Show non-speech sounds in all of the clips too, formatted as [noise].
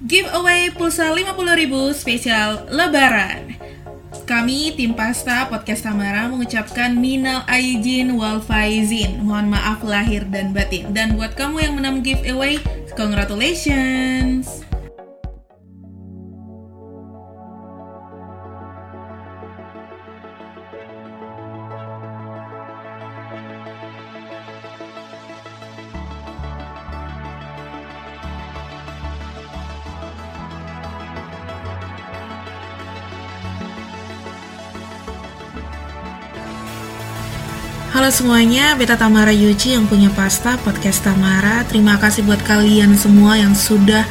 Giveaway pulsa 50.000 spesial lebaran. Kami tim Pasta Podcast Tamara mengucapkan minal aijin wal faizin. Mohon maaf lahir dan batin. Dan buat kamu yang menang giveaway, congratulations. Semuanya, Beta Tamara Yuji yang punya pasta podcast Tamara. Terima kasih buat kalian semua yang sudah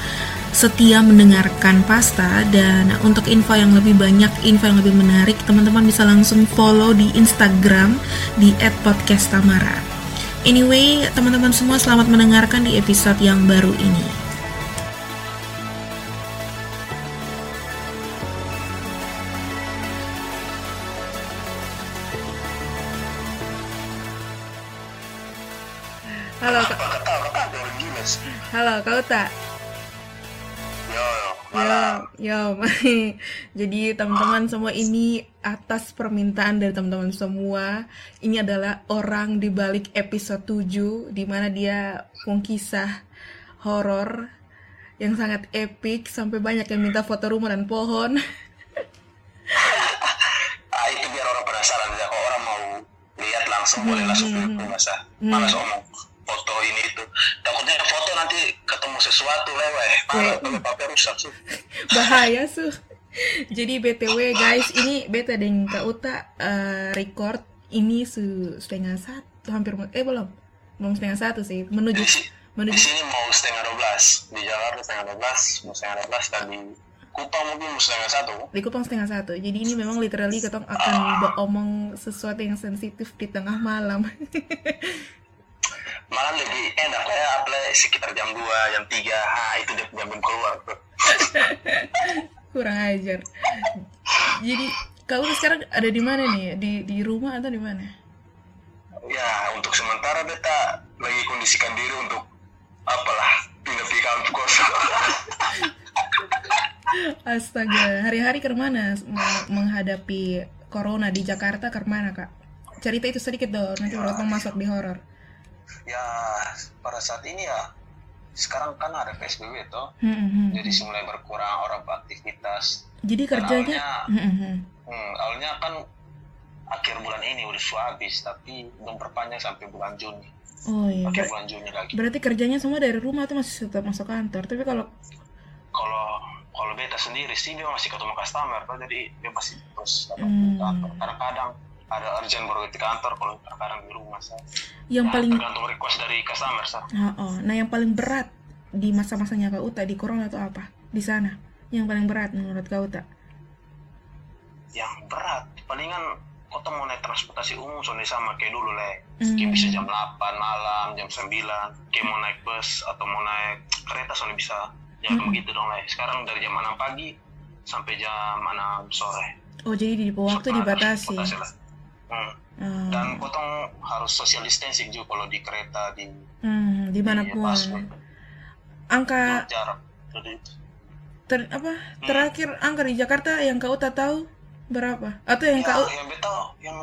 setia mendengarkan pasta dan untuk info yang lebih banyak, info yang lebih menarik, teman-teman bisa langsung follow di Instagram di @podcasttamara. Anyway, teman-teman semua selamat mendengarkan di episode yang baru ini. Kau tak? Yo, Yo, yo, [laughs] jadi teman-teman semua ini atas permintaan dari teman-teman semua, ini adalah orang di balik episode 7 di mana dia punya kisah horor yang sangat epic sampai banyak yang minta foto rumah dan pohon. [laughs] ah itu biar orang penasaran ya. Kalau orang mau lihat langsung boleh langsung ke masa. Malas omong foto ini itu. Takutnya foto nanti ketemu sesuatu leweh. Malah Weh. kalau pakai rusak sih. [laughs] Bahaya su. Jadi BTW guys, ini beta dan Kak Uta eh, record ini su setengah satu hampir eh belum belum setengah satu sih menuju Di, si- di menuju sini mau setengah 12 di Jakarta setengah 12 mau setengah 12 dan di Kupang mungkin setengah satu. di Kupang setengah satu. Jadi ini memang literally ketong akan omong sesuatu yang sensitif di tengah malam. [laughs] Malah lebih enak ya, apalagi sekitar jam 2, jam 3, ha itu dia jam belum keluar. [laughs] Kurang ajar. Jadi kau sekarang ada di mana nih? Di di rumah atau di mana? Ya, untuk sementara beta lagi kondisikan diri untuk apalah pindah di kampus. [laughs] Astaga, hari-hari ke mana me- menghadapi corona di Jakarta ke mana, Kak? Cerita itu sedikit dong, nanti kita masuk di horor. Ya, pada saat ini ya sekarang kan ada PSBB toh. Hmm, hmm, hmm. Jadi mulai berkurang orang beraktivitas. Jadi kerjanya awalnya- Hmm, hmm, hmm. Hmm, awalnya kan akhir bulan ini udah sudah habis, tapi belum perpanjang sampai bulan Juni. Oh iya. Akhir bulan Juni lagi. berarti kerjanya semua dari rumah atau masih tetap masuk kantor? Tapi kalau Kalau kalau beta sendiri sih dia masih ketemu customer, toh, jadi dia masih terus datang Hmm. kantor. Kadang-kadang ada urgent baru di kantor, kalau kadang di rumah saya. yang Ya, paling tergantung request dari customer sah. Ah, oh. Nah, yang paling berat di masa-masanya Kak Uta di corona itu apa? Di sana. Yang paling berat menurut Kak Uta. Yang berat, palingan kota mau naik transportasi umum soalnya sama kayak dulu le. Hmm. Kayak bisa jam 8 malam, jam 9. Kayak mau naik bus atau mau naik kereta soalnya bisa ya Hmm. begitu dong le. Sekarang dari jam 6 pagi sampai jam 6 sore. Oh, jadi di waktu dibatasi. Hmm. Ah, Dan potong harus social distancing juga kalau di kereta di hmm, di di mana pun. busway. Angka jarak. Jadi ter, apa? Terakhir angka di Jakarta yang Kak Uta tahu berapa? Atau yang ya, Kak Uta yang beta yang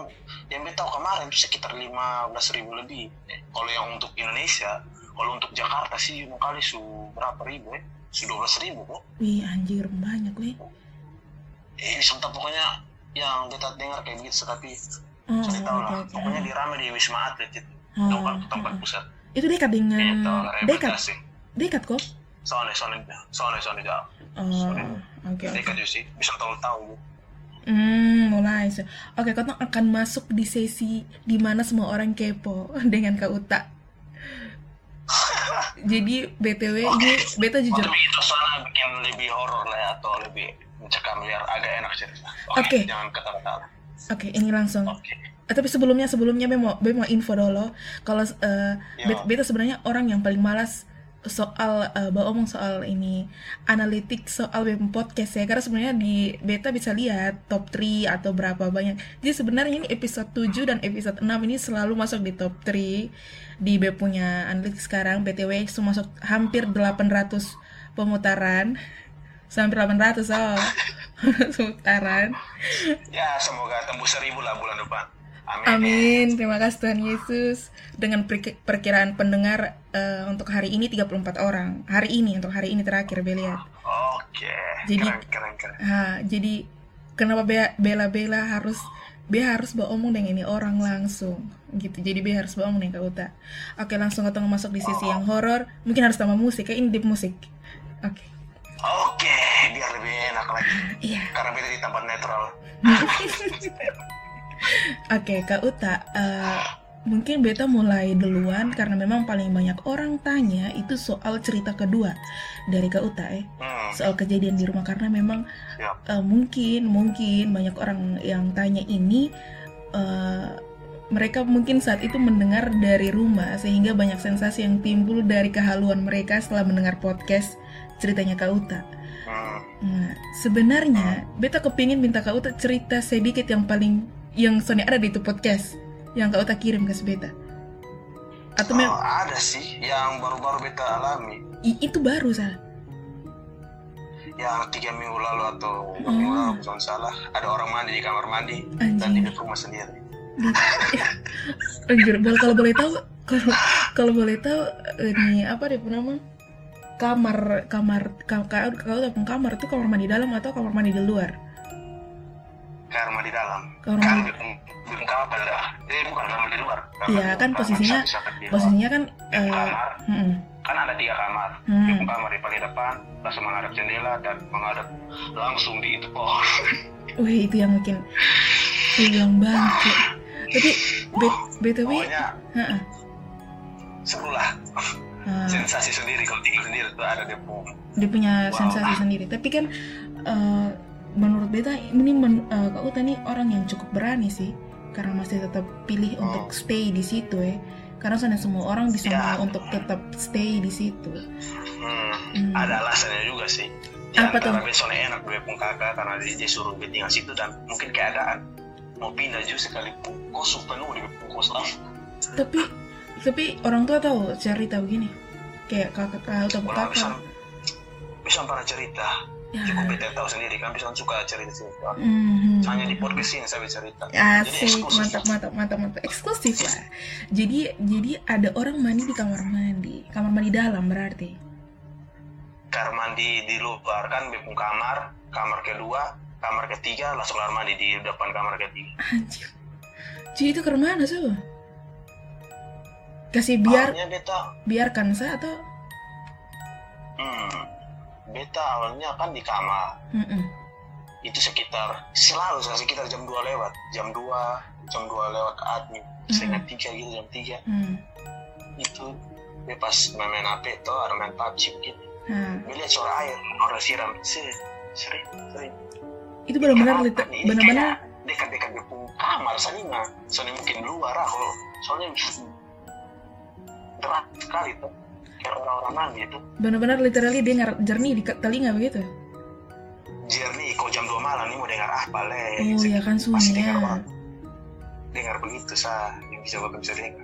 yang tahu kemarin itu sekitar 15.000 ribu lebih. Eh, Kalau yang untuk Indonesia, kalau untuk Jakarta sih kali su berapa ribu ya? Su 12 ribu kok. Wih, anjir banyak nih. Eh, sebentar pokoknya yang beta dengar kayak begitu tapi Oh, tahu oke, lah. oke. Pokoknya di rame di Wisma Atlet itu. Oh, Tempat tempat oh. pusat. Itu dekat dengan Itu dekat, dekat kok. Soalnya soalnya soalnya soalnya jauh. Oh, oke. Dekat juga sih. Bisa tahu tahu. Hmm, mulai. Oke, kau akan masuk di sesi di mana semua orang kepo [laughs] dengan Kak Uta. [laughs] Jadi BTW ini beta jujur. Tapi itu soalnya bikin lebih horor lah ya, atau lebih mencekam biar agak enak cerita. Oke. Jangan ketawa-tawa. Oke, ini langsung. Oke. Eh, tapi sebelumnya sebelumnya Be mau Be mau info dulu kalau. Bet- beta sebenarnya orang yang paling malas soal eh, bawa omong soal ini analitik soal BEM podcast ya karena sebenarnya di beta bisa lihat top 3 atau berapa banyak jadi sebenarnya ini episode 7 dan episode 6 ini selalu masuk di top 3 di BEM punya analitik sekarang BTW itu masuk hampir 800 pemutaran sampai 800 oh [laughs] [laughs] pemutaran Ya semoga tembus seribu lah bulan depan. Amin. Amin, terima kasih Tuhan Yesus. Dengan per- perkiraan pendengar eh, untuk hari ini 34 orang. Hari ini, untuk hari ini terakhir, Beliat. Oke. Jadi- keren keren keren. Ha, jadi kenapa Be- Bella-Bella harus Be harus beromong dengan ini orang langsung gitu. Jadi Be harus beromong dengan Kak Uta. Oke, langsung kita masuk di sisi yang horor. Mungkin harus tambah musik, kayak ini deep musik. Oke. Oke, biar lebih enak lagi. Iya. Karena beda di tempat netral. [laughs] Oke, Kak Uta, eh, mungkin Beta mulai duluan karena memang paling banyak orang tanya itu soal cerita kedua dari Kak Uta eh. Hmm, Soal kejadian di rumah karena memang siap. eh, mungkin mungkin banyak orang yang tanya ini eh, mereka mungkin saat itu mendengar dari rumah sehingga banyak sensasi yang timbul dari kehaluan mereka setelah mendengar podcast ceritanya Kak Uta. Hmm, Nah, sebenarnya beta kepingin minta Kak Uta cerita sedikit yang paling yang Sony ada di itu podcast yang Kak Uta kirim ke beta. Atau oh, ada sih yang baru-baru beta alami. i- itu baru sah. Yang tiga minggu lalu atau Oh. minggu lalu, salah. Ada orang mandi di kamar mandi dan di rumah sendiri. Anjir, [laughs] kalau boleh tahu kalau kalau boleh tahu ini apa deh nama? Kamar kamar ka- ka- Kak Uta pun kamar itu kamar mandi dalam atau kamar mandi di luar? Kamar mandi dalam. Kamar Kan kamar dah. Eh bukan kamar di luar. Iya, kan kamar posisinya-. Posisinya kan eh, kamar mm-mm. kan ada tiga kamar. Hmm. Di kamar di paling depan, langsung menghadap jendela dan menghadap langsung di itu pohon. [laughs] Wih, itu yang mungkin itu yang bangke. Tapi bet- BTW, Pokoknya heeh. seru lah. Ah. Sensasi sendiri kalau tinggal sendiri tuh ada di pohon. dia punya Wow. sensasi sendiri tapi kan eh, menurut beta ini men, eh, kak Uta nih orang yang cukup berani sih karena masih tetap pilih Oh. untuk stay di situ ya karena sana semua orang bisa Ya. mau untuk tetap stay di situ Hmm, Hmm. ada alasannya juga sih. Di Apa tuh? besoknya enak gue pun kakak karena dia, dia suruh gue tinggal situ dan mungkin keadaan mau pindah juga sekalipun kosong penuh di kos tapi tapi orang tua tahu cerita begini kayak kakak kakak Uta Orang bisa kakak bisa pernah cerita. ya Cukup beta tahu sendiri kan bisa suka cerita cerita. mhm. Hanya di podcast ini saya cerita. Jadi Asik, eksklusif. mantap, mantap, mantap, mantap, eksklusif lah. Jadi, jadi ada orang mandi di kamar mandi, kamar mandi dalam berarti. Kamar mandi di luar kan bepung kamar, kamar kedua, kamar ketiga langsung kamar mandi di depan kamar ketiga. Anjir. Jadi itu ke mana sih? Kasih biar Awalnya beta, biarkan saya atau hmm, beta awalnya kan di kamar. Mm-mm. itu sekitar selalu sekitar jam 2 lewat. Jam 2 jam 2 lewat admin. Setengah tiga gitu jam 3 Hmm. itu dia pas main-main HP tuh ada main PUBG begitu Nah, dia lihat suara air orang siram. Sih sering sering itu benar-benar benar-benar dekat-dekat di kamar soalnya soalnya mungkin luar kalau soalnya sekali tuh kayak orang-orang mandi itu benar-benar literally dengar jernih di telinga begitu. jernih kok jam 2 malam nih mau dengar apa le Oh ya kan Pasti dengar sunyi. banget. dengar begitu sah yang bisa bakal bisa dengar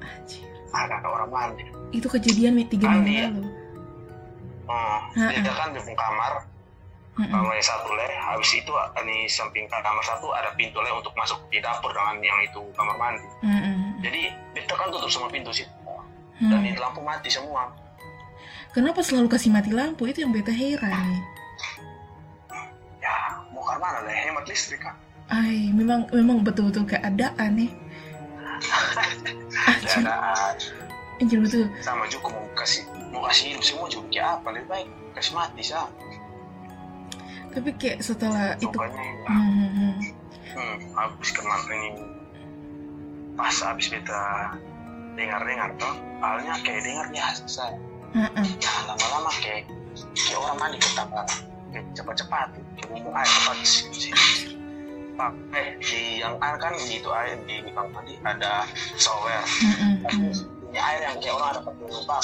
Anjir. ada orang mandi Itu kejadian tiga minggu dia- lalu. Ha-ha. dia kan di kamar Mm-mm. kamar yang satu le habis itu di samping kamar satu ada pintu le untuk masuk di dapur dengan yang itu kamar mandi Mm-mm. jadi beta kan tutup semua pintu sih Hmm. dan itu lampu mati semua Kenapa selalu kasih mati lampu? Itu yang beta heran nih. ya mau ke mana le hemat listrik kan Ay, memang memang betul-betul keadaan nih. [laughs] Uh, anjir betul. sama juga mau kasih mau kasih hidup semua juga kayak apa lebih baik kasih mati sah Tapi kayak setelah itu, hmm, hmm, hmm. hmm, habis kemarin ini pas habis beta dengar-dengar tuh awalnya kayak dengar biasa Heeh. ya lama-lama kayak kayak orang mandi ketambah kayak cepat-cepat kayak ngomong air cepat eh di yang air kan di itu air di, di kamar mandi ada shower. Tapi mm. ini air yang kayak orang ada pakai lupa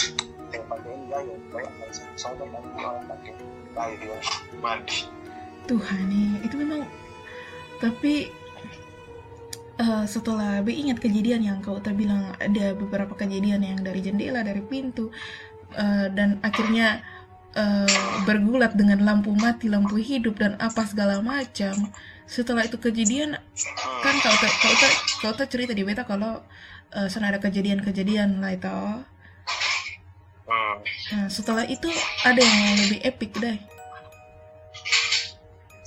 yang pakai ini gayung banyak kan shower kan orang pakai gayung mandi. Tuhan nih, itu memang. Tapi eh, setelah B ingat kejadian yang kau tadi bilang ada beberapa kejadian yang dari jendela, dari pintu, eh, dan akhirnya uh, bergulat dengan lampu mati lampu hidup dan apa segala macam. Setelah itu kejadian kan kau tak kau tak kau tak cerita di beta kalau uh, sana ada kejadian-kejadian lah itu. Hmm. nah, setelah itu ada yang lebih epic deh.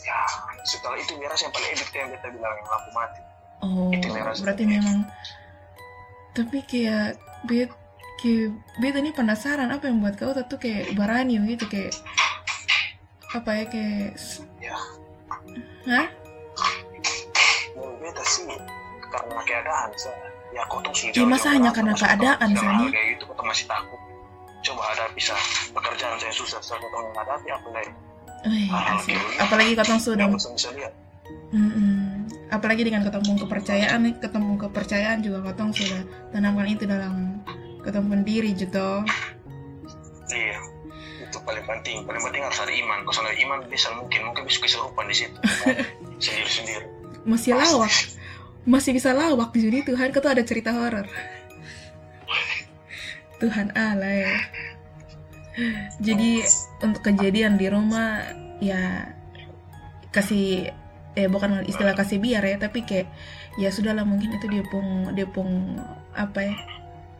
Ya setelah itu miras yang paling epic yang beta bilang yang lampu mati oh berarti memang. Tapi kayak bet kayak beta ini penasaran apa yang buat kau tuh kayak berani gitu kayak apa ya kayak ya. Hah? beta sih karena keadaan saya ya kau tuh sudah Ya, masa hanya karena keadaan, hal kayak gitu kau masih takut. Coba hadapi sah pekerjaan saya susah saya kau menghadapi apa lagi Wih, gitu. apalagi kau sudah yang bisa bisa lihat. Mm-mm. Apalagi dengan ketemu kepercayaan nih ketemu kepercayaan juga kotong sudah tanamkan itu dalam ketemu diri gitu. Iya. Itu paling penting. Paling penting harus ada iman. Kalau ada iman bisa mungkin. Mungkin bisa kesurupan di situ. [laughs] Sendiri sendiri masih lawak. Masih bisa lawak di sini. Tuhan kau ada cerita horor. Tuhan Allah ya. Jadi untuk kejadian di rumah ya kasih eh bukan istilah kasih biar ya tapi kayak ya sudahlah mungkin itu dia pun dia pun apa ya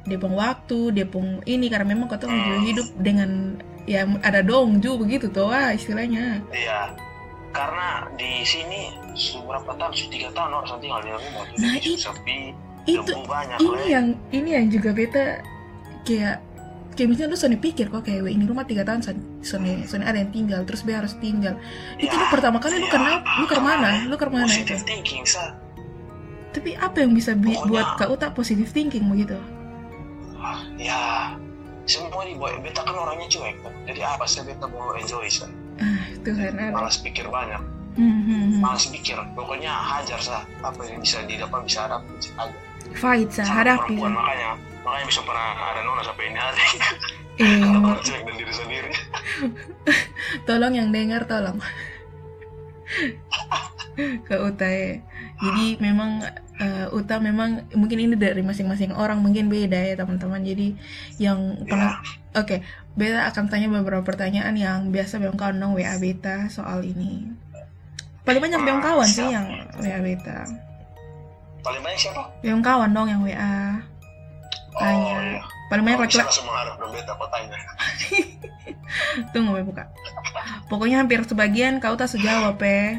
dia pun waktu dia pun ini karena memang kau tuh juga hidup dengan ya ada dong ju begitu tuh ah istilahnya iya karena di sini beberapa tahun sudah tiga tahun orang tinggal di rumah Nah, jadi it- sepi itu banyak ini Le. yang ini yang juga beta kayak kayak misalnya lu Sony pikir kok kayak "Weh, ini rumah tiga tahun Son- Sony Sony ada yang tinggal terus be harus tinggal. Itu Ya, lu pertama kali lu ya. kenapa lu ke mana? Lu ke mana itu? Thinking tapi apa yang bisa bi- Pokoknya- buat kau tak positive thinking begitu? Ya semua dibuat beta kan orangnya cuek kan jadi apa sih beta mau enjoy sa? Ah Tuhan Allah malas pikir banyak. Hmm, hmm, hmm. malas pikir. Pokoknya hajar sa apa yang bisa di depan bisa ada bisa aja fight sah hadapi perempuan sah. makanya makanya bisa pernah ada nona sampai ini hari karena cuek dan diri sendiri tolong yang dengar tolong ke Uta ya. Jadi memang eh, Uta memang mungkin ini dari masing-masing orang mungkin beda ya teman-teman. Jadi yang pernah oke, Beta akan tanya beberapa pertanyaan yang biasa Beong kawan dong WA Beta soal ini. Paling banyak Beong kawan sih yang WA Beta. paling banyak siapa Beong kawan dong yang WA. Tanya. oh iya Paling banyak laki-laki. langsung mengharap tanya [laughs] Tunggu Be buka. Pokoknya hampir sebagian kau tak sejawab pe.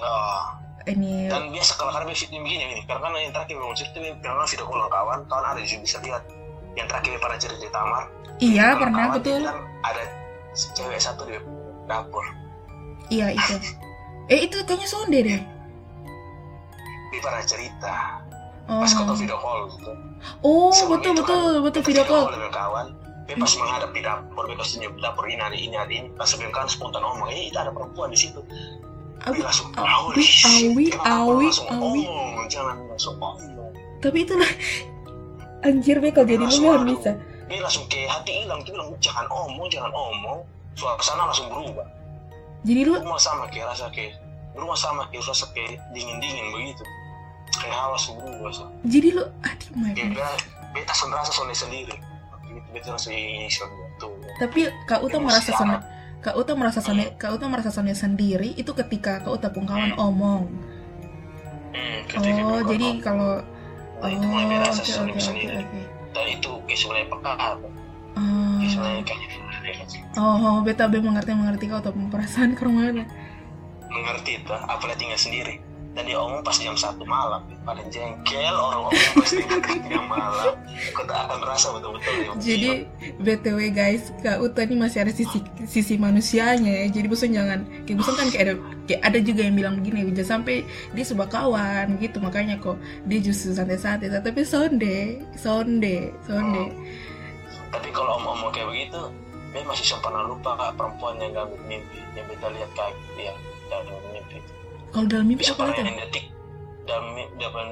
oh. Ini dan biasa kalau karena begini ini karena kan yang terakhir mau cerita ini karena video call kawan kawan ada juga bisa lihat yang terakhir pernah cerita di Tamar iya pernah kawan betul. bilang ada cewek satu di dapur Iya itu. [laughs] Eh itu kayaknya sonde deh. dia pernah cerita Oh, pas kau video call gitu. Oh Sebelum betul itu betul kan, betul video call. dengan kawan dia pas menghadap di dapur dia pasti nyebut dapur ini ada ini ada ini. Pas sebelum kan spontan ngomong eh itu ada perempuan di situ. Awi, dia langsung awi, awi, awi, awi. jangan langsung ngomong Tapi itulah anjir be kalau jadi lu aduh. bisa. dia langsung kayak hati hilang dia bilang jangan omong jangan omong. Suasana langsung berubah. Jadi lu rumah sama kayak rasa kayak rumah sama kayak rasa kayak dingin dingin begitu kayak hawa berubah so. jadi lu aduh my kayak God. beta beta langsung rasa sendiri beta langsung ini tuh? Tapi Kak Uta merasa sonde Kak Uta merasa sonde Kak Uta merasa sonde sendiri itu ketika Kak Uta pun kawan omong. hmm, Oh, jadi kalau nah, oh itu mulai rasa oke sonde oke oke sendiri. oke. dan itu kayak sebenarnya peka Oh, kayak sebenarnya kayaknya oh, oh, beta be mengerti mengerti kau tuh perasaan ke mana. mengerti itu apalagi tinggal sendiri dan dia omong pas jam satu malam. Paling jengkel orang omong pas jam malam. Kau tak akan rasa betul-betul Jadi BTW guys, Kak Uta ini masih ada sisi sisi manusianya ya. Jadi bosan jangan kayak bosan kan kayak ada kayak ada juga yang bilang begini, jangan sampai dia sebuah kawan gitu. Makanya kok dia justru santai-santai, tapi sonde, sonde, sonde. tapi kalau om-om kayak begitu dia masih sempurna lupa kak perempuan yang ganggu mimpi yang kita lihat kaki dia dalam mimpi. itu Kalau dalam mimpi bisa apa yang detik dalam dalam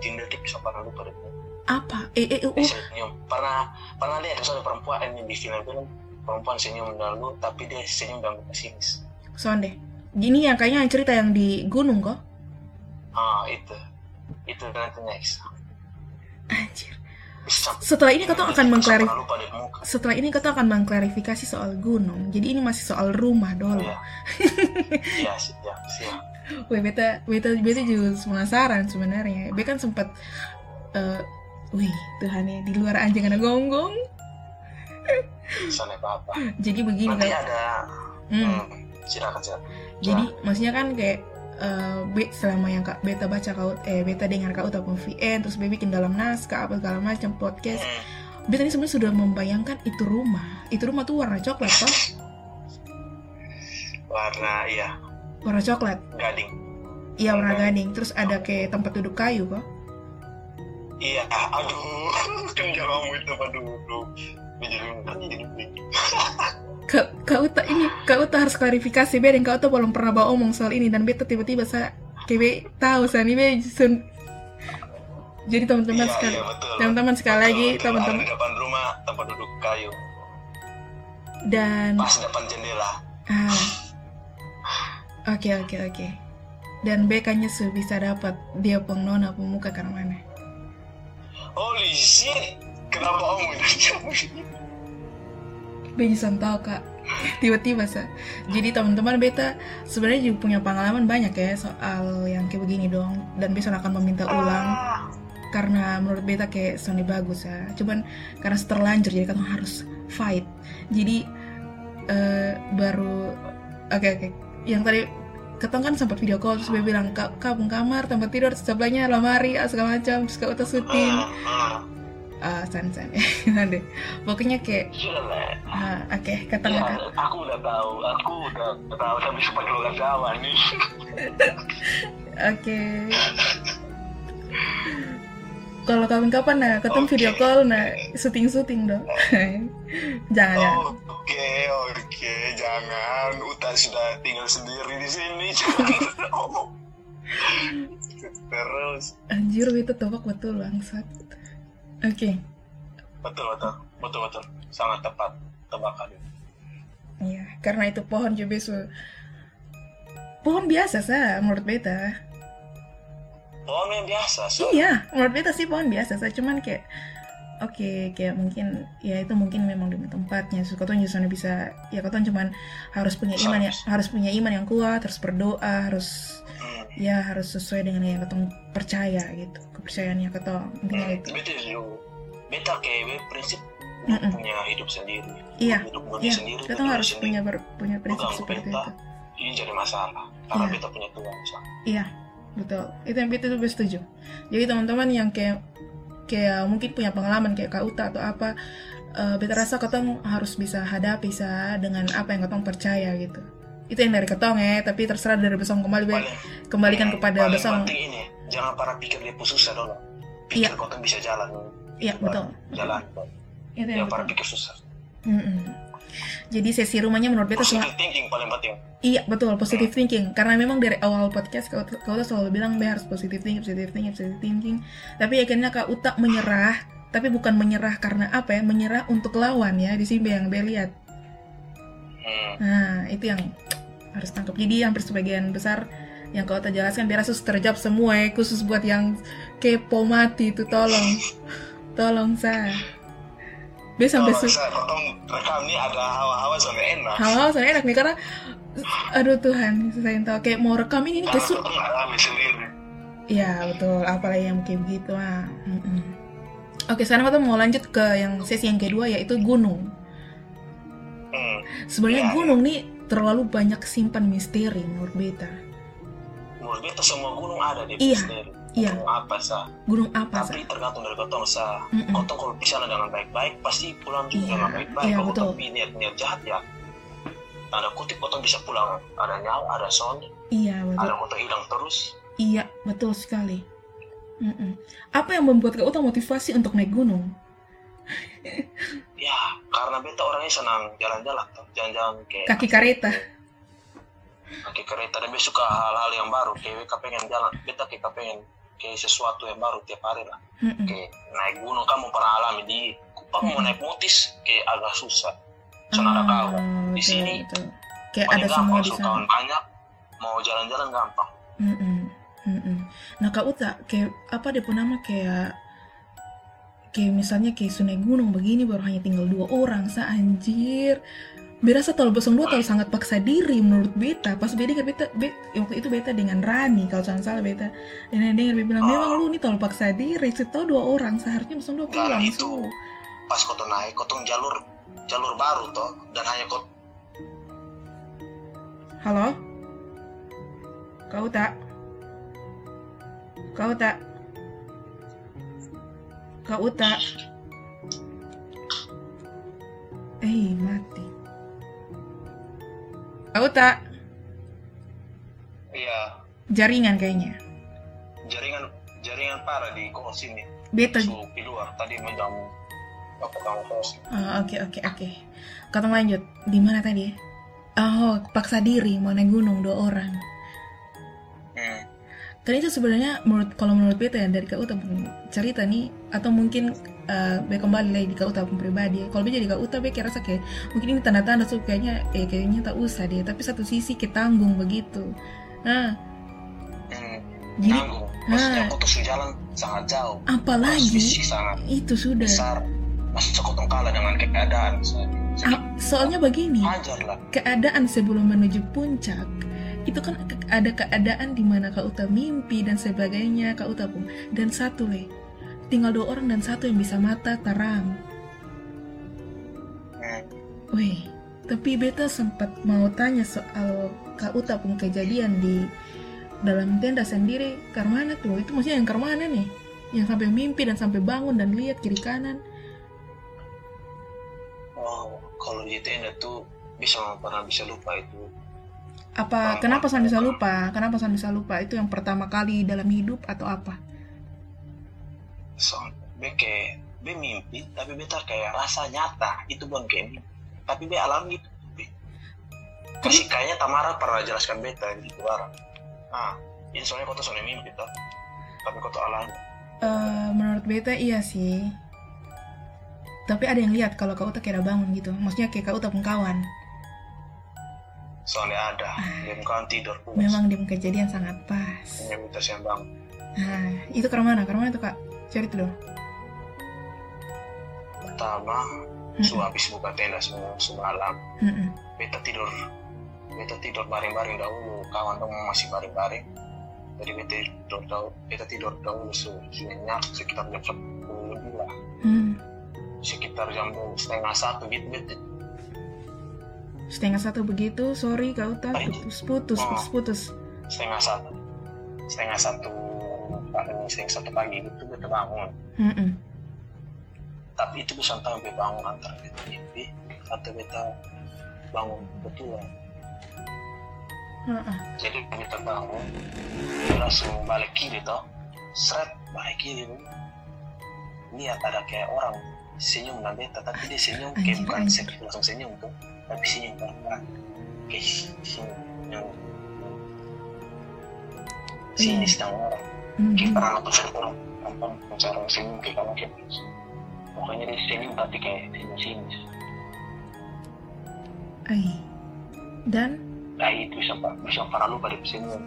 detik bisa pernah lupa deh. Apa? Eh, eh, eh, Dia oh, senyum. Pernah pernah lihat ada perempuan yang di film film perempuan senyum lalu tapi dia senyum dengan pesimis. Sonde. Gini yang kayaknya yang cerita yang di gunung kok. ah itu. Itu nanti next Anjir. setelah ini kau akan mengklarifikasi setelah ini kau akan mengklarifikasi soal gunung. Jadi ini masih soal rumah dulu iya. [laughs] Iya sih iya sih Wih, beta, beta, beta juga penasaran sebenarnya. Beta kan sempat, uh, wih, Tuhan ya, di luar anjing ada gonggong. Sana apa? Jadi begini Nanti kan. ada Hmm. hmm. silakan silakan. Jadi maksudnya kan kayak uh, be, selama yang kak beta baca kau eh beta dengar kau ataupun VN terus beta bikin dalam naskah apa segala macam podcast. Hmm. Beta ini sebenarnya sudah membayangkan itu rumah. Itu rumah tuh warna coklat toh, Warna iya warna coklat. gading. Iya warna gading. Terus ada kayak tempat duduk kayu kok. Iya, aduh, [laughs] kan jangan ngomong itu pada duduk. Kau, kau tak ini, kau tak harus klarifikasi beda. Kau tuh belum pernah bawa omong soal ini dan beta tiba-tiba sa kayak tahu sa ini be sun- Jadi teman-teman Iya, sekali, iya, teman-teman sekali lagi, teman-teman di depan rumah tempat duduk kayu, dan pas depan jendela. ah, [laughs] oke oke oke. Dan BK-nya sudah bisa dapat dia pengnona pemuka karena mana? Holy shit, kenapa om Bejisan tahu kak, tiba-tiba sa. Jadi teman-teman beta sebenarnya juga punya pengalaman banyak ya soal yang kayak begini dong. Dan besok akan meminta ulang karena menurut beta kayak Sony bagus ya. Cuman karena terlanjur jadi kan harus fight. Jadi eh, baru oke oke. Yang tadi ketong kan sempat video call terus dia bilang kak kamu kamar tempat tidur sebelahnya lemari ah, segala macam terus kau udah syuting ah san san [laughs] deh pokoknya kayak lah. ah, oke ketong Ya, kak aku udah tahu, aku udah tahu tapi sempat keluar Jawa nih. [laughs] Oke. Kalau kapan-kapan nah, ketemu video call nah syuting-syuting dong. [laughs] jangan ya. Oke, oke, jangan. Uta sudah tinggal sendiri di sini. Jangan. [laughs] Terus, Anjir itu tebak betul bangsat. Oke. betul, betul, betul, betul. Sangat tepat tebakan. Iya, karena itu pohon juga su Pohon biasa sah menurut beta. Pohon yang biasa, so. Iya, menurut beta sih pohon biasa sah, cuman kayak Oke, kayak mungkin ya itu mungkin memang di tempatnya. So, katanya justru bisa ya katanya cuman harus punya iman ya, harus punya iman yang kuat, harus berdoa, harus Hmm. ya harus sesuai dengan yang ketong percaya gitu kepercayaannya ketong intinya Hmm, itu Beta juga, beta kayak prinsip Mm-mm. punya hidup sendiri. iya Hidup iya sendiri. berdiri harus sendiri. punya ber, punya prinsip Bukan seperti beta. itu Ini jadi masalah. Karena Iya. beta punya Tuhan. iya betul itu yang beta tuh setuju jadi teman-teman yang kayak kayak mungkin punya pengalaman kayak Kak Uta atau apa eh, beta rasa ketong harus bisa hadapi sa dengan apa yang ketong percaya gitu. Itu yang dari ketong ya tapi terserah dari besong kembali. Paling, kembalikan kepada paling besong. Penting ini jangan para pikir dia susah dulu Iya. pikir kau tuh bisa jalan. Iya betul. Jalan. Itu yang yang para pikir susah. Mm-mm. Jadi sesi rumahnya menurut beta positive thinking paling penting. Iya betul positive thinking. Karena memang dari awal podcast kau, kau tuh selalu bilang be harus positive thinking positive thinking positive thinking. Tapi akhirnya kak Uta menyerah tapi bukan menyerah karena apa ya? Menyerah untuk lawan ya di sini yang be lihat. Hmm. nah itu yang harus tangkap jadi hampir sebagian besar yang kau Uta jelaskan biar sus terjawab semua ya khusus buat yang kepo mati itu tolong. [laughs] Tolong sa Be sampai Kalau su bisa potong rekam nih ada hawa-hawa sampai enak Hal-hal saya enak nih karena aduh Tuhan saya tahu kayak mau rekam ini nih kesu Iya betul, apalagi yang kayak begitu ah. Mm-mm. Oke, sekarang kita mau lanjut ke yang sesi yang kedua yaitu gunung. hmm. Sebenarnya Ya, gunung nih terlalu banyak simpan misteri menurut beta. menurut beta semua gunung ada di Iya, sendiri iya. gunung apa sah Gunung apa tapi tergantung dari kotong sah Mm-mm. kotong kalau di sana dengan baik-baik pasti pulang juga Iya, dengan baik-baik iya, kalau betul. tapi niat niat jahat ya ada kutip kotong bisa pulang ada nyawa ada sound Iya betul. ada motor hilang terus Iya betul sekali. Mm-mm. Apa yang membuat kau motivasi untuk naik gunung? ya karena beta orangnya senang jalan-jalan jalan-jalan kayak Kaki kareta. kaki kereta dan beta suka hal-hal yang baru kayak pengen jalan beta kayak pengen kayak sesuatu yang baru tiap hari lah kayak naik gunung kamu pernah alami di Kupang mau Mm-mm. naik motis kayak agak susah ada kawan Ah, di betul, sini betul. Kayak ada semua di sana. banyak mau jalan-jalan gampang Mm-mm, mm-mm. Nah Kak Uta, kayak apa pun nama kayak kayak misalnya kayak Sungai Gunung begini baru hanya tinggal dua orang sa anjir berasa tol Bosong dua tol sangat paksa diri menurut beta. Pas beta dengar beta be, waktu itu beta dengan Rani kalau jangan salah beta. Dan dengar beta bilang memang lu nih tol paksa diri tahu dua orang seharusnya dua Nah, pulang itu. So. pas kau naik kau jalur jalur baru toh dan hanya kau halo? Kau tak? Kau tak? Kau tak? Eh mati kau tak iya jaringan kayaknya jaringan jaringan parah di kau sini beta su di luar tadi menjamu apa kamu kos oke oke oke. Kata lanjut. Di mana tadi? Oh, paksa diri mau naik gunung dua orang. Kan itu sebenarnya menurut kalau menurut beta ya dari kau cerita nih atau mungkin uh, be kembali lagi di kau pribadi. Kalau be jadi kau be kira rasa kayak mungkin ini tanda-tanda so kayaknya eh kayaknya tak usah deh. Tapi satu sisi ketanggung begitu. Nah, Hmm. jadi Nanggung. maksudnya Ah. kau tuh su jalan sangat jauh apalagi sangat itu sudah. besar masa kau tuh kalah dengan keadaan Ah, soalnya begini. keadaan sebelum menuju puncak itu kan ada keadaan di mana kau uta mimpi dan sebagainya kau uta pun. Dan satu le. Tinggal dua orang dan satu yang bisa mata terang. Weh tapi beta sempat mau tanya soal kak uta pun kejadian di dalam tenda sendiri. Karmana tuh? Itu maksudnya yang karmana nih? Yang sampai mimpi dan sampai bangun dan lihat kiri kanan. Wow kalau di tenda tuh bisa pernah bisa lupa itu apa kenapa san bisa lupa? Kenapa san bisa lupa? Itu yang pertama kali dalam hidup atau apa? So be kayak be mimpi tapi beta kayak rasa nyata. Itu bukan kayak mimpi tapi be alami. Itu be. masih kayaknya Tamara pernah jelaskan beta gitu barang ah ini soalnya kau tuh soalnya mimpi toh. Tapi kau tuh alami. Eh, menurut beta iya sih. Tapi ada yang lihat kalau kau tak kira bangun gitu. Maksudnya kayak kau tak pun kawan soalnya ada dia bukan tidur pulas memang dia kejadian sangat pas. Yang minta siang bangun nah itu ke mana ke mana tuh kak? Cari tuh dong. Pertama su habis buka tenda semua semalam. Mm-mm. beta tidur. Beta tidur baring-baring dahulu. Kawan dong masih baring-baring. Jadi beta tidur dahulu beta tidur dahulu su nyenyak sekitar jam sepuluh lebih lah. Hmm. sekitar jam setengah satu gitu beta setengah satu begitu sorry kau tak Baik. putus putus putus putus. Setengah satu. Setengah satu pagi setengah satu pagi gitu beta bangun Mm-mm. tapi itu bisa tahu beta bangun antara beta mimpi atau beta bangun betulan Ha-ha. jadi kita bangun dia langsung balik kiri toh. Seret balik kiri lihat ada kayak orang senyum dan beta. Tapi dia senyum kayak bukan langsung senyum tuh tapi senyum pelan kayak senyum sini sedang orang Mhm. kayak pernah nonton film orang nonton cara senyum kayak kamu kayak pokoknya dia senyum tapi kayak senyum senyum Ai. dan? Nah itu bisa bisa pernah lupa dia senyum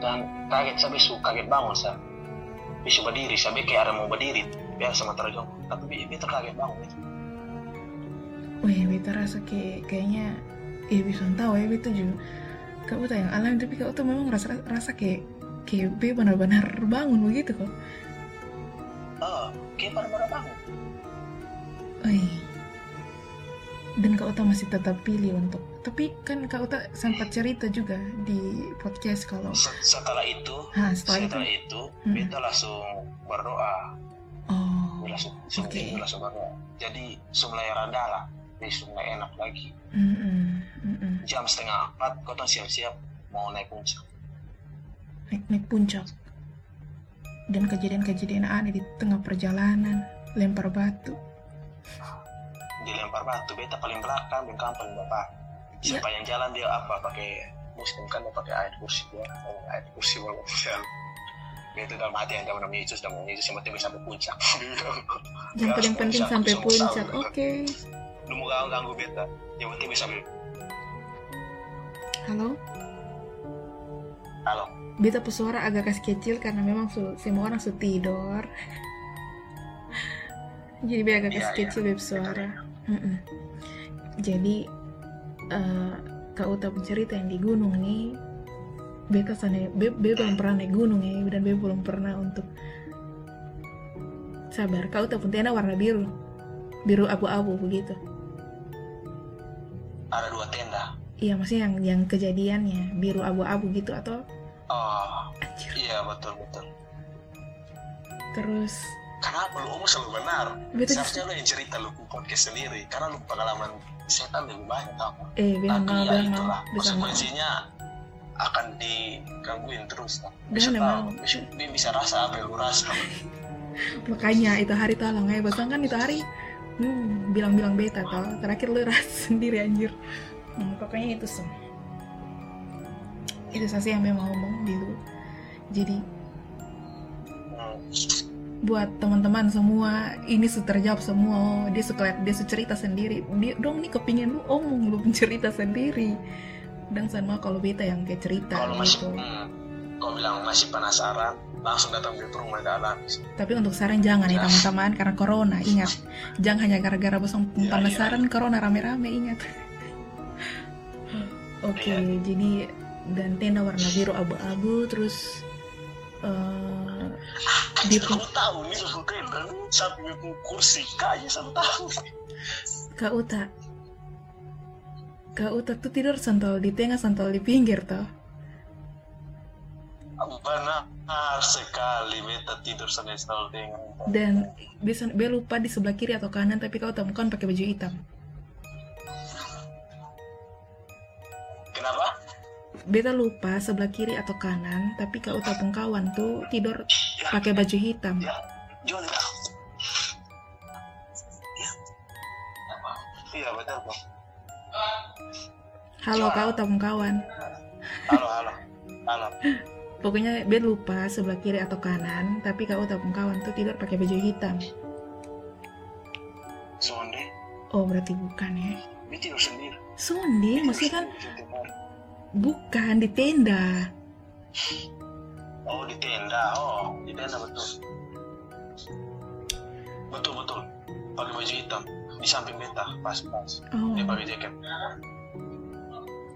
dan kaget sampai su kaget bangun sa. Bisa berdiri sampai kayak ada mau berdiri. Biar sama terjong tapi dia terkaget bangun itu Wih, beta rasa kayak kayaknya eh bisa tahu ya beta juga. Kau tuh yang alami tapi kau tuh memang rasa rasa kayak kayak be benar-benar bangun begitu kok. ah kayak pada pada bangun. Wih. Dan kau tuh masih tetap pilih untuk tapi kan kau tuh sempat cerita juga di podcast kalau Se- setelah itu ah setelah itu? setelah itu Hmm. beta langsung berdoa. Oh langsung dia langsung berdoa. Jadi mulai rada lah dia mulai enak lagi. Mm -mm, mm -mm. jam setengah empat kau siap-siap mau naik puncak. Naik naik puncak. Dan kejadian-kejadian ada di tengah perjalanan lempar batu. Dilempar batu beta paling belakang kamu paling bapak. Ya. siapa yang jalan dia apa pakai muslim kan dia pakai ayat kursi dia oh, ayat kursi walau official itu dalam hati yang namanya Yesus dan Yesus yang penting sampai puncak. Yang Ya, paling penting sampai puncak oke lu mau ganggu ganggu beta? Yang penting bisa halo? Halo. Beta pesuara agak kasih kecil karena memang su- semua orang sudah tidur [laughs] Jadi biar agak Iya, kecil beb suara. Mm-mm. Jadi eh Kak Uta pencerita yang di gunung nih. Beta sana, be, be belum pernah naik gunung ya dan be belum pernah untuk sabar. Kak Uta pun warna biru, biru abu-abu begitu. Ada dua tenda. Iya maksudnya yang yang kejadiannya biru abu-abu gitu atau Oh, anjir. iya betul betul. Terus Kenapa lu omong selalu benar? Betul. Seharusnya lu yang cerita lu podcast sendiri, karena lu pengalaman setan lebih banyak tau. eh bilang Tapi ya itulah, konsekuensinya akan digangguin terus. Bisa tahu, bisa, bisa rasa apa yang lu rasa. [laughs] Makanya itu hari tolong ya, bahkan kan itu hari hmm, bilang-bilang beta tau. Terakhir lu ras [laughs] sendiri anjir. Hmm, pokoknya itu sem. Itu saja yang memang ngomong dulu. Jadi buat teman-teman semua ini terjawab semua dia suka dia suka cerita sendiri dia dong nih kepingin lu omong lu cerita sendiri dan sama kalau beta yang kayak cerita Kalau masih, gitu hmm, kau bilang masih penasaran, langsung datang ke rumah ke alam. tapi untuk saran jangan ya teman-teman karena corona ingat jangan hanya gara-gara bosan Iya, penasaran corona rame-rame ingat [laughs] oke Iya. jadi dan tenda warna biru abu-abu terus eh, di Kamu tahu nih lu tenda, sampai kursi kayu sama. Kak Uta Kak Uta tuh tidur santol di tengah santol di pinggir toh Benar sekali, beta tidur sana selalu dengan. dan bisa be lupa di sebelah kiri atau kanan tapi kau temukan pakai baju hitam Kenapa? beta lupa sebelah kiri atau kanan tapi Kak Uta pun kawan tuh tidur pakai baju hitam Ya, jual ya. Ya. Iya halo Kak Uta pun kawan Halo halo halo. [laughs] pokoknya be lupa sebelah kiri atau kanan tapi Kak Uta pun kawan tuh tidur pakai baju hitam Sonde, oh berarti bukan ya dia tidur sendiri. Sonde maksudnya kan bukan di tenda Oh di tenda, oh di tenda betul. Betul betul. Pakai baju hitam di samping beta pas pas. oh Dia pakai jaket.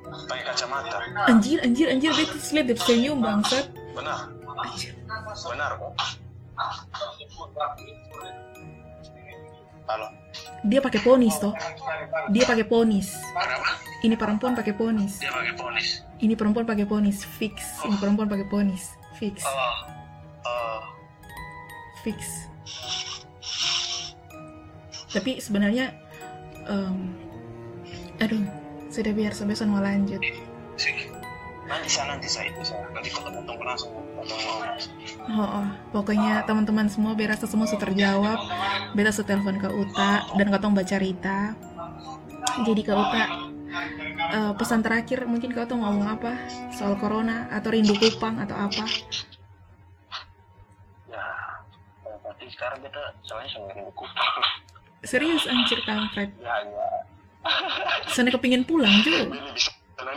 Pakai kacamata. anjir anjir anjir beta terus lihat dia senyum bangsat Benar. Anjir. Benar kok. Halo. dia pakai ponis toh dia pakai ponis Kenapa? ini perempuan pakai ponis Dia pakai ponis. ini perempuan pakai ponis fix ini perempuan pakai ponis fix Oh. Oh. fix tapi sebenarnya em, aduh sudah biar sebesan mau lanjut. Nanti saya nanti saya itu saya nanti ketemu ketemu langsung oh, oh. pokoknya teman-teman semua biar rasa semua sudah terjawab beta sudah telepon ke Uta dan katong baca Rita jadi ke Uta eh, pesan terakhir mungkin kau tuh ngomong apa soal corona atau rindu Kupang atau apa Ya. Berarti sekarang kita soalnya sama rindu kupang. serius anjir kampret Ya ya. Sana kepingin pulang juga bisa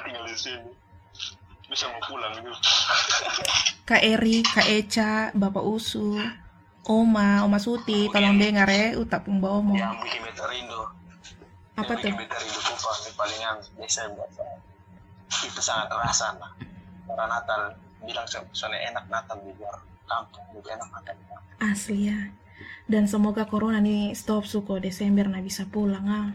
tinggal di sini. Bisa mau pulang gitu. Kak Eri, Kak Eca, Bapak Usu, Oma, Oma Suti, tolong dengar ya, Uta pun bawa mau. Yang bikin beta rindu. Apa yang tuh? bikin beta rindu kupang palingan Desember. Itu sangat terasa lah. Karena Natal bilang soalnya enak Natal di luar kampung lebih enak Natal. Asli ya. Dan semoga corona nih stop suko Desember nah bisa pulang ah.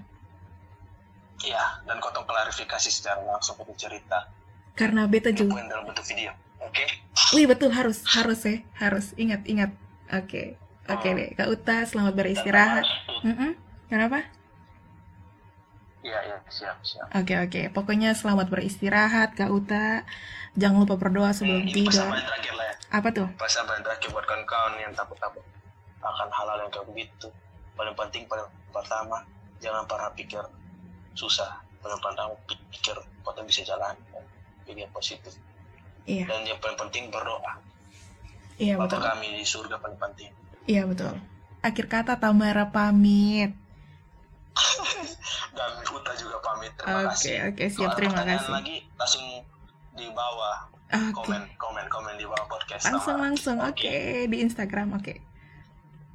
Iya, dan kau klarifikasi secara langsung ke cerita. Karena beta juga. Poin dalam bentuk video. Oke? Wih betul harus harus ya harus ingat ingat. Oke oke deh Kak Uta selamat beristirahat. Mm-mm. Kenapa? Iya, iya, siap, siap. Oke oke pokoknya selamat beristirahat Kak Uta. Jangan lupa berdoa sebelum pesan tidur. paling terakhir lah ya. Apa tuh? Pesan paling terakhir buat kawan-kawan yang takut-takut akan hal-hal yang kayak begitu. Paling penting, paling pertama, jangan pernah pikir susah. Paling pertama, pikir kau bisa jalan. Pikir positif. Iya Dan yang paling penting, berdoa. iya Bapak betul. kami di surga paling penting. Iya betul. Akhir kata Tamara pamit. [laughs] Dan Uta juga pamit. Terima Oke kasih. oke siap Kalau ada terima kasih. lagi, langsung di bawah. Oke Komen, komen, komen di bawah podcast. langsung Tamara. langsung Oke. oke di Instagram oke.